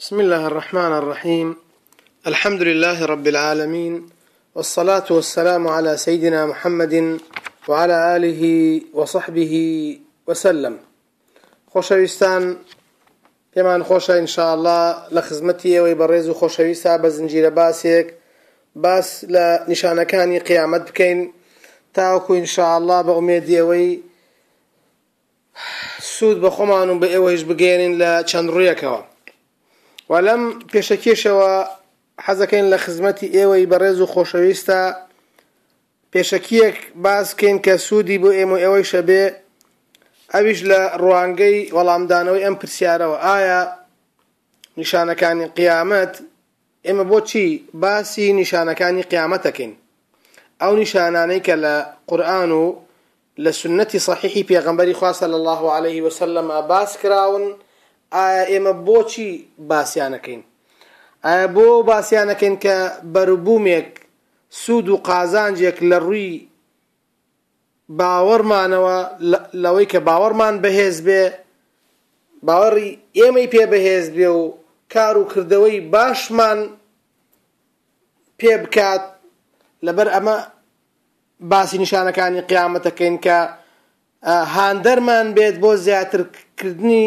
بسم اللە الرحمن الرحیم الحمد للە رب العالمین والصلاة والسلام علی سیدنا محمد وعلى آله وصحبه وسلم خۆشەویستان پێمان خۆشە ئینشاءاللە لە خزمەتی ئێوەی بەڕێز و خۆشەویستا بە زنجیرە باسێک باس لە نیشانەکانی قیامەت بکەین تاوەکو ئینشاءاللە بە ئومێدی ئەوەی سوود بە خۆمان و بە ئێوەیش بگەیەنین لە چەند ڕوویەکەوە و لەم پێشەکیەشەوە حەزەکەین لە خزمەتی ئێوەی بەڕێز و خۆشەویستە پێشەکیەک باس بکەین کە سوودی بۆ ئێمە و ئێوەیشە بێ ئەویش لە ڕوانگەی وەڵامدانەوەی ئەم پرسیارەوە ئایا نیشانەکانی قیامەت ئێمە بۆچی باسی نیشانەکانی قیامەت دەکەین؟ ئەو نیشانانەی کە لە قورئان و لە سوننەتی سەحیحی پێغەمبەری خوا صلی اللە علیە وسلم باس کراون ئایا ئێمە بۆچی باسیان ئەکەین؟ ئایا بۆ ئەوە باسیان ئەکەین کە بەروبوومێک سوود و قازانجێک لە ڕووی باوەڕمانەوە لەوەی کە باوەڕمان بەهێز بێ، باوەڕی ئێمەی پێ بەهێز بێ و کار و کردەوەی باشمان پێ بکات، لەبەر ئەمە باسی نیشانەکانی قیامەتەکەین کە هاندەرمان بێت بۆ زیاتر کردنی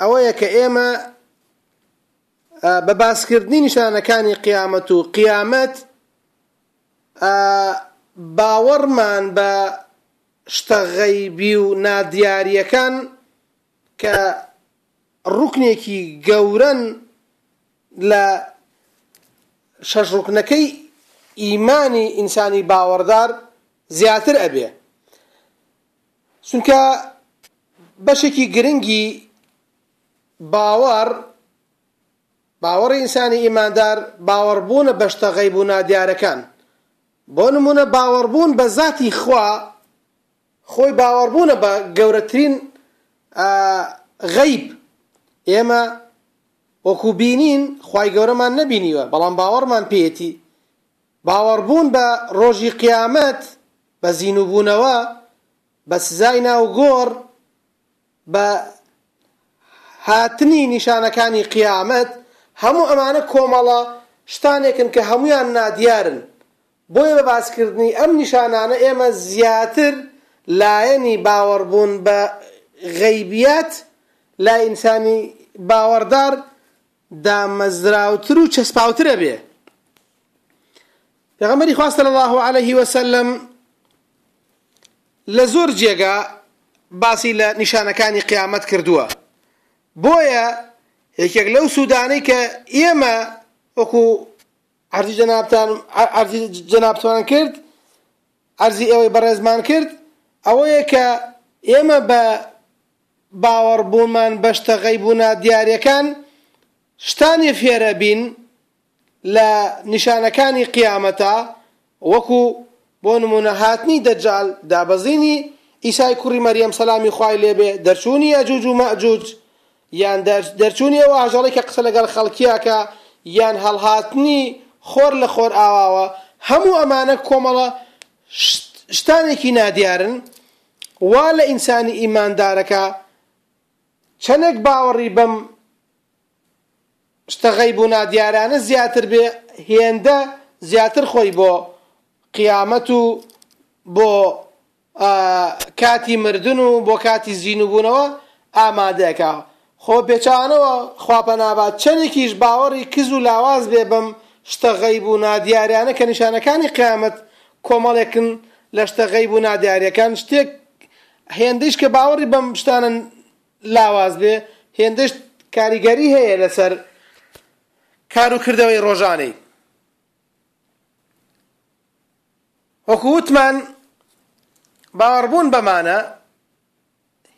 ئەوەیە کە ئێمە بە باسکردنی نیشانەکانی قیامەت و قیامەت باوەڕمان بە شتە غەیبی و نادیارییەکان کە ڕوکنێکی گەورەن لە شەش ڕوکنەکەی ئیمانی ئینسانی باوەڕدار زیاتر ئەبێ چونکە بەشێکی گرنگی باوەڕ، باوەڕی ئینسانی ئیماندار باوەڕبوونە بە شتە غەیب و نادیارەکان، بۆ نموونە باوەڕبوون بە زاتی خوا خۆی باوەڕبوونە بە گەورەترین غەیب، ئێمە وەکو بینین خوای گەورەمان نەبینیوە بەڵام باوەڕمان پێیەتی، باوەڕبوون بە ڕۆژی قیامەت، بە زینووبوونەوە، بە سزای ناو گۆڕ، بە هاتنی نیشانەکانی قیامەت، هەموو ئەمانە کۆمەڵە شتانێکن کە هەموویان نادیارن، بۆیە بە باسکردنی ئەم نیشانانە ئێمە زیاتر لایەنی باوەڕبوون بە غەیبیات لای ئینسانی باوەڕدار دامەزراوتر و چەسپاوتر ئەبێ پێغەمبەری خوا صلی الله علیه و سلم لە زۆر جێگا باسی لە نیشانەکانی قیامەت کردووە بۆیە یەکێک لەو سوودانەی کە ئێمە وەکو عەرزی جەنابتان عەرزی جەنابتان کرد عەرزی ئێوەی بەڕێزمان کرد ئەوەیە کە ئێمە بە باوەڕبوونمان بە شتە غەیب و نادیارەکان شتانی فێرەبین لە نیشانەکانی قیامەتە وەکو بۆ نمونە هاتنی دەجال دابەزینی عیسای کوڕی مەریەم سەلامی خوای لێبێ دەرچوونی یەجوج و مەجوج یان دەرچوونی ئەو ئاژەڵی کە قسە لەگەڵ خەڵکیاکە یان هەڵهاتنی خۆر لە خۆر ئاواوە هەموو ئەمانە کۆمەڵە شتانێکی نادیارن وا لە ئینسانی ئیماندارەکە چەنێک باوەڕی بەم شتە غەیب و نادیارانە زیاتر بێ هێندە زیاتر خۆی بۆ قیامەت و بۆ کاتی مردن و بۆ کاتی زینوبوونەوە ئامادەکە خۆ پێچەوانەوە خوا پەنا بات چەنێکیش باوەڕی کز و لاواز بێ بەم شتە غەیب و نادیارانە کە نیشانەکانی قیامەت کۆمەڵێکن لە شتە غەیب و نادیارەکان شتێک هێندەیش کە باوەڕی بەم شتانە لاواز بێ هێندەش کاریگەری هەیە لەسەر کار و کردەوەی ڕۆژانەی وەکو وتمان باوەڕبوون بەمانە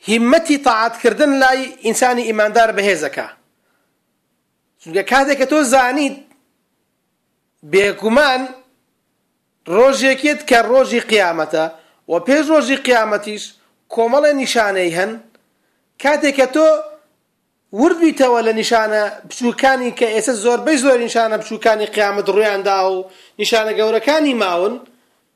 هیمەتی تاعەت کردن لای ئینسانی ئیماندار بەهێز ئەکا چونکە کاتێک کە تۆ زانیت بێگومان ڕۆژێکێت کە ڕۆژی قیامەتە و پێش ڕۆژی قیامەتیش کۆمەڵێ نیشانەی هەن کاتێک کە تۆ ورد بیتەوە لە نیشانە بچووکانی کە ئێستا زۆربەی زۆر نیشانە بچووکانی قیامەت ڕویاندا و نیشانە گەورەکانی ماون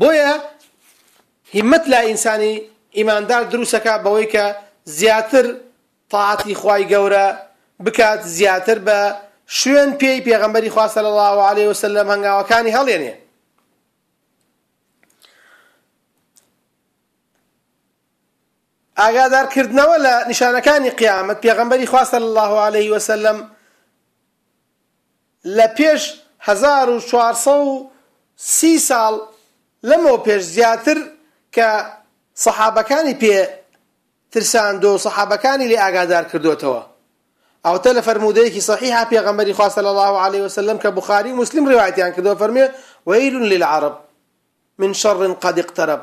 بۆیە هیمەت لای ئینسانی ئیماندار دروستەکا بەوەی کە زیاتر تاعەتی خوای گەورە بکات زیاتر بە شوێن پێی پێغەمبەری خوا صلی الله علیه وسلم هەنگاوەکانی هەڵێنێ ئاگادارکردنەوە لە نیشانەکانی قیامەت پێغەمبەری خوا صلی الله علیه وسلم لە پێش هەزار و چوار سەد و سی ساڵ لەمەو پێش زیاتر کە سەحابەکانی پێ ترساندوە و سەحابەکانی لێ ئاگادار کردۆتەوە ئەوەتە لە فەرموودەیەکی صەحیحا پێغەمبەری خوا صلی اللە علیە وسلم کە بخاری و مسلم ڕیوایەتیان کردوە فەرموێ ویل للعرب من شەڕ قەد اقتەرەب،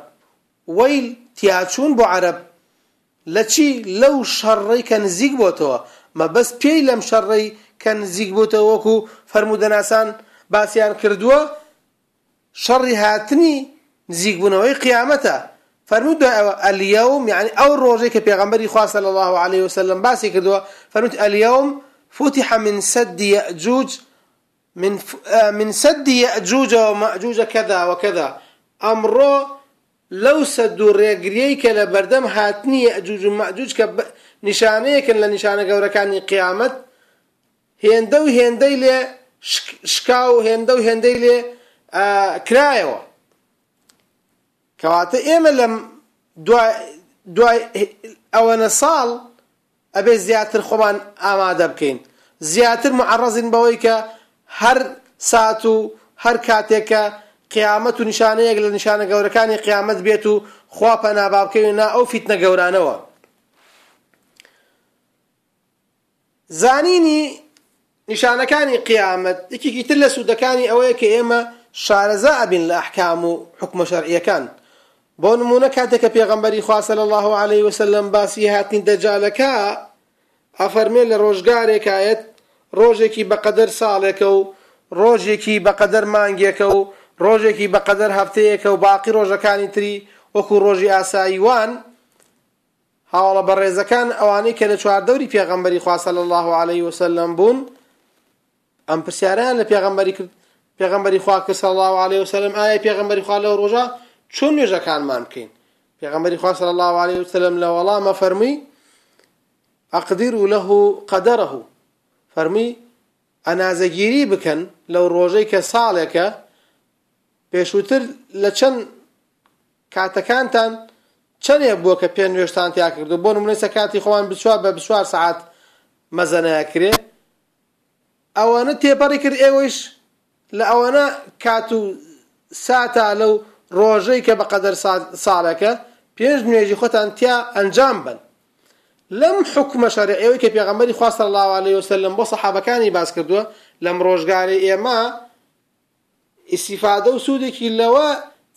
وەیل تیاچوون بۆ عەرەب لە چی؟ لەو شەڕەی کە نزیک بۆتەوە، مەبەست پێی لەم شەڕەی کە نزیک بۆتەوە وەکو فەرموودەناسان باسیان کردووە شەڕی هاتنی نزیک بوونەوەی قیامەتە، فەرمووی دوای ئەوە الیوم یەعنی ئەو ڕۆژەی کە پێغەمبەری خوا صلی اللە علیە وسلم باسی کردووە فەرمووی الیوم فتح من سد یەئجوج من من سد یەئجوج ومەئجوج کذا وکذا ئەمڕۆ لەو سەد و ڕێگریەی کە لە بەردەم هاتنی یەئجوج و مەئجوج کە نیشانەیەکن لە نیشانە گەورەکانی قیامەت هێندە و هێندەی لێ شکا و هێندە و هێندەی لێ کرایەوە کەواتە ئێمە لەم دوای ئەوەنە ساڵ ئەبێ زیاتر خۆمان ئامادە بکەین زیاتر موعەڕەزین بەوەی کە هەر سات و هەر کاتێک کە قیامەت و نیشانەیەک لە نیشانە گەورەکانی قیامەت بێت و خوا پەنا با بکەوین نا ئەو فیتنە گەورانەوە زانینی نیشانەکانی قیامەت، یەکێکی تر لە سوودەکانی ئەوەیە کە ئێمە شارەزا ئەبین لە ئەحکام و حوکمە شەرعییەکان. بۆ نموونە کاتێک کە پێغەمبەری خوا صلی اللە علیە وسلم باسی هاتنی دەجال ئەکا ئەفەرمێ لە ڕۆژگارێک ئایەت ڕۆژێکی بە قەدەر ساڵێکە و ڕۆژێکی بە قەدەر مانگێکە و ڕۆژێکی بە قەدەر هەفتەیەکە و باقی ڕۆژەکانی تری وەکوو ڕۆژی ئاسایی وان. هاوەڵە بەڕێزەکان ئەوانەی کە لە چواردەوری پێغەمبەری خوا صلی اللە علیه وسلم بوون ئەم پرسیارەیان لە پێغەمبەری کرد پێغەمبەری خوا کرد صلی اللە علیه وسلم ئایا پێغەمبەری خوا لەو ڕۆژە چۆن نوێژەکانمان بکەین پێغەمبەری خوا صلی اللە علیه وسلم لە وەڵامە فەرمووی ئەقدیر و لەه قەدەره فەرمووی ئەنازەگیری بکەن لەو ڕۆژەی کە ساڵێکە پێشووتر لە چەند کاتەکانتان چەنێ بووە کە پێنوێژتان تیا کردووە؟ بۆ نموونە ئیستا کاتی خۆمان بچوار بە بچوار سەعات مەزەنەیە کرێ ئەوانە تێپەڕی کرد ئێوەیش لە ئەوانە کات و ساتا لەو ڕۆژەی کە بە قەدەر ساڵەکە پێش نوێژی خۆتان تیا ئەنجام بن لەم حکومە شەرە ئێوەی کە پێغەمەری خواستە لاوالەی وسلم بۆ سەحابەکانی باس کردووە لەم ڕۆژگاری ئێمە ئیستیفادە و سوودێکی لەوە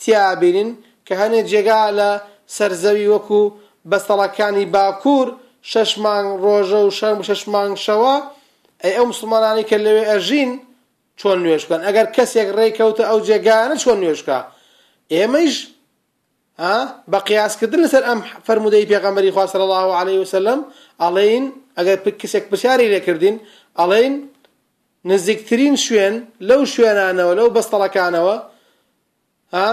تیا بینن کە هەنێ جێگا لە سەر زەوی وەکو بەستەڵەکانی باکوور شەش مانگ ڕۆژە و شەش مانگ شەوە، ئەی ئەو موسڵمانانەی کە لەوێ ئەژین چۆن نوێژ بکەن؟ ئەگەر کەسێک ڕێی کەوتە ئەو جێگایانە چۆن نوێژ بکا؟ ئێمەیش ها بە قیاس کردن لەسەر ئەم فەرموودەی پێغەمبەری خوا صلی الله علیه و سلم ئەڵێن ئەگەر کەسێک پرسیاری لێ کردین ئەڵێن نزیکترین شوێن لەو شوێنانەوە لەو بەستەڵەکانەوە ها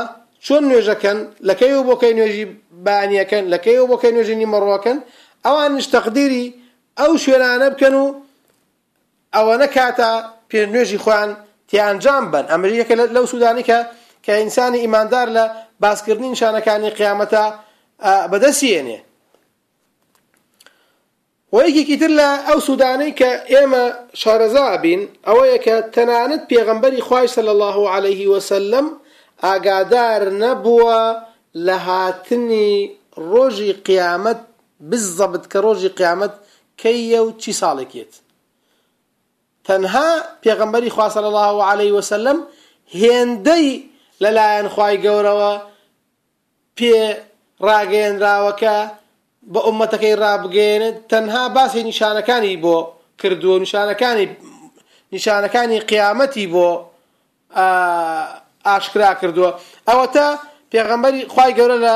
چۆن نوێژەکەن لەکەی و بۆکەی نوێژی بانیەکەن لەکەی و بۆکەی نوێژی نیمەڕۆکەن ئەوانش تەقدیری ئەو شوێنانە بکەن و ئەوەنە کاتە پێش نوێژی خۆیان تێئەنجام بەن، ئەمەش یەکە لەو سوودانەی کە کە ئینسانی ئیماندار لە باسکردنی نیشانەکانی قیامەتە بەدەستی ئێنێ. و یەکێکی تر لە ئەو سوودانەی کە ئێمە شارەزا ئەبین ئەوەیە کە تەنانەت پێغەمبەری خوای صلی الله علیه و سلم ئاگادار نەبووە لە هاتنی ڕۆژی قیامەت بزەبت کە ڕۆژی قیامەت کەی یە و چی ساڵێک یەت تەنها پێغەمبەری خوا صلی اللە علیە وسلم هێندەی لەلایەن خوای گەورەوە پێ ڕاگەیەنراوە کە بە ئومەتەکەی ڕابگەێنێت تەنها باسی نیشانەکانی بۆ کردووە نیشانەکانی نیشانەکانی قیامەتی بۆ ئاشکرا کردووە ئەوەتە پێغەمبەری خوای گەورە لە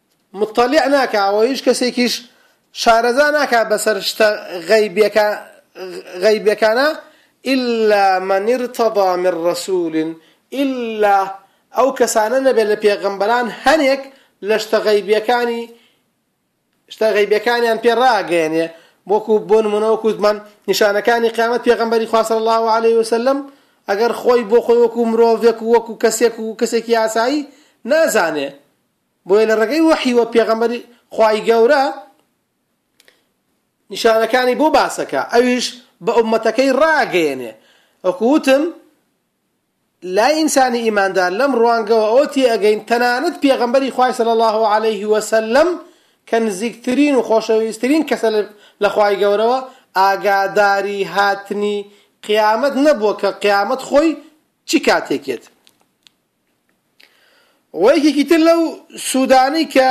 مطلع ناکا و هیچ کەسێکیش شارەزا ناکا بەسەر شتە غەیبیەکانا الا من ارتضی من رسول الا ئەو کەسانە نەبێت لە پێغەمبەران هەنێک لە شتە غەیبیەکانی شتە غەیبیەکانیان پێ ڕاگەیەنێ وەکو بۆ نمونە وەکوتمان نیشانەکانی قیامەت پێغەمبەری خوا صلی الله علیه وسلم ئەگەر خۆی بۆ خۆی وەکو مرۆڤێک و وەکو کەسێک و کەسێکی ئاسایی نازانێ بۆیە لە ڕێگەی وەحیوە پێغەمبەری خوای گەورە نیشانەکانی بۆ باسەکا ئەویش بە ئوممەتەکەی ڕاگەیەنێ وەکو وتم لای ئینسانی ئیماندار لەم ڕوانگەوە ئەوە تێئەگەین تەنانەت پێغەمبەری خوای صلی الله علیه وسلم کە نزیکترین و خۆشەویسترین کەسە لە خوای گەورەوە ئاگاداری هاتنی قیامەت نەبووە کە قیامەت خۆی چی کاتێکێت وە یەکێکی تر لەو سوودانەی کە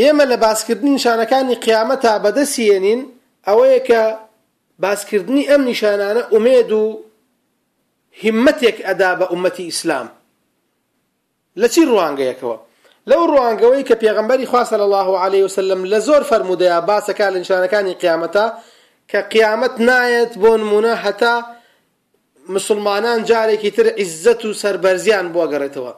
ئێمە لە باسکردنی نیشانەکانی قیامەتا بەدەستیێنین ئەوەیە کە باسکردنی ئەم نیشانانە ئومێد و هیمەتێک ئەدا بە ئومەتی ئیسلام لە چی ڕوانگەیەکەوە؟ لەو ڕوانگەوەی کە پێغەمبەری خوا صلی اللە علیە وسلم لە زۆر فەرموودەیا باسەکا لە نیشانەکانی قیامەتە کە قیامەت نایەت بۆ نموونە هەتا مسوڵمانان جارێکی تر عیزەت و سەربەرزیان بۆ گەڕێتەوە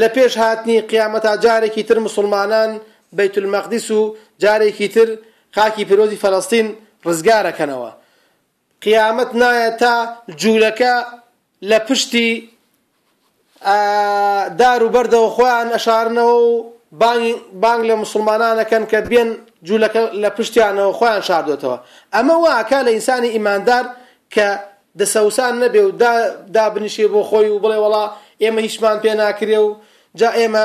لە پێش هاتنی قیامەتا جارێکی تر مسوڵمانان بیت المقدس و جارێکی تر خاکی پیرۆزی فەلەستین ڕزگارەکەنەوە قیامەت نایە تا جولەکە لە پشتی دار و بەردەوە خۆیان ئەشارنەوە و بانگ لە موسڵمانان ئەکەن کە بێن جولەکە لە پشتیانەوە خۆیان شاردۆتەوە ئەمە وا ئەکا لە ئینسانی ئیماندار کە دەسەوسان نەبێ و دابنیشێ بۆ خۆی و بڵێ وەڵا ئێمە هیچمان پێ ناکرێ و جا ئێمە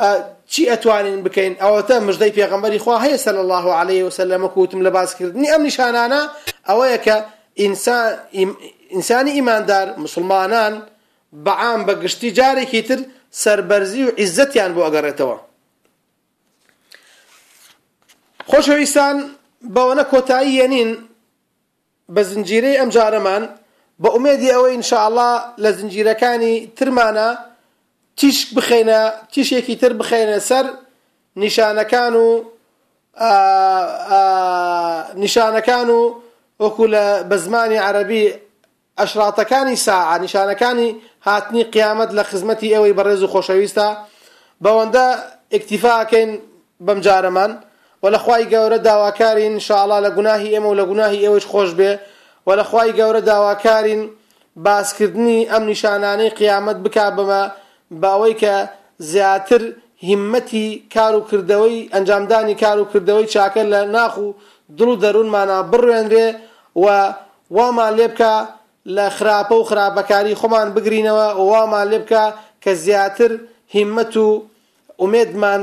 ئا چی ئەتوانین بکەین؟ ئەوەتە مژدەی پێغەمبەری خوا هەیە صلی اللە علیە وسلم وەکو وتم لە باس کردنی ئەم نیشانانە ئەوەیە کە ئینسانی ئیماندار موسڵمانان بە عام بە گشتی جارێکی تر سەربەرزی و عیزەتیان بۆ ئەگەڕێتەوە خۆشەویستان بەوەنە کۆتایی یەنین بە زنجیرەی ئەمجارەمان بە ئومێدی ئەوەی ان شاء اللە لە زنجیرەکانی ترمانا تیشک بخەینە تیشێکی تر بخەینە سەر نیشانەکان و نیشانەکان و وەکو لە بە زمانی عەرەبی ئەشراتەکانی ساعە نیشانەکانی هاتنی قیامەت لە خزمەتی ئێوەی بەڕێز و خۆشەویستە بەوەندە ئیکتیفاکەین بەمجارەمان وە لە خوای گەورە داواکارین ان شاء اللە لە گوناهی ئێمە و لە گوناهی ئێوەیش خۆش بێ وە لە خوای گەورە داواکارین باس کردنی ئەم نیشانانەی قیامەت بکا بە بە ئەوەی کە زیاتر هیمەتی کار و کردەوەی ئەنجامدانی کار و کردەوەی چاکە لە ناخ و دڵ و دەروونمانا بڕوێنرێ و وامان لێ بکا لە خراپە و خراپەکاری خۆمان بگرینەوە و وامان لێ بکا کە زیاتر هیمەت و ئومێدمان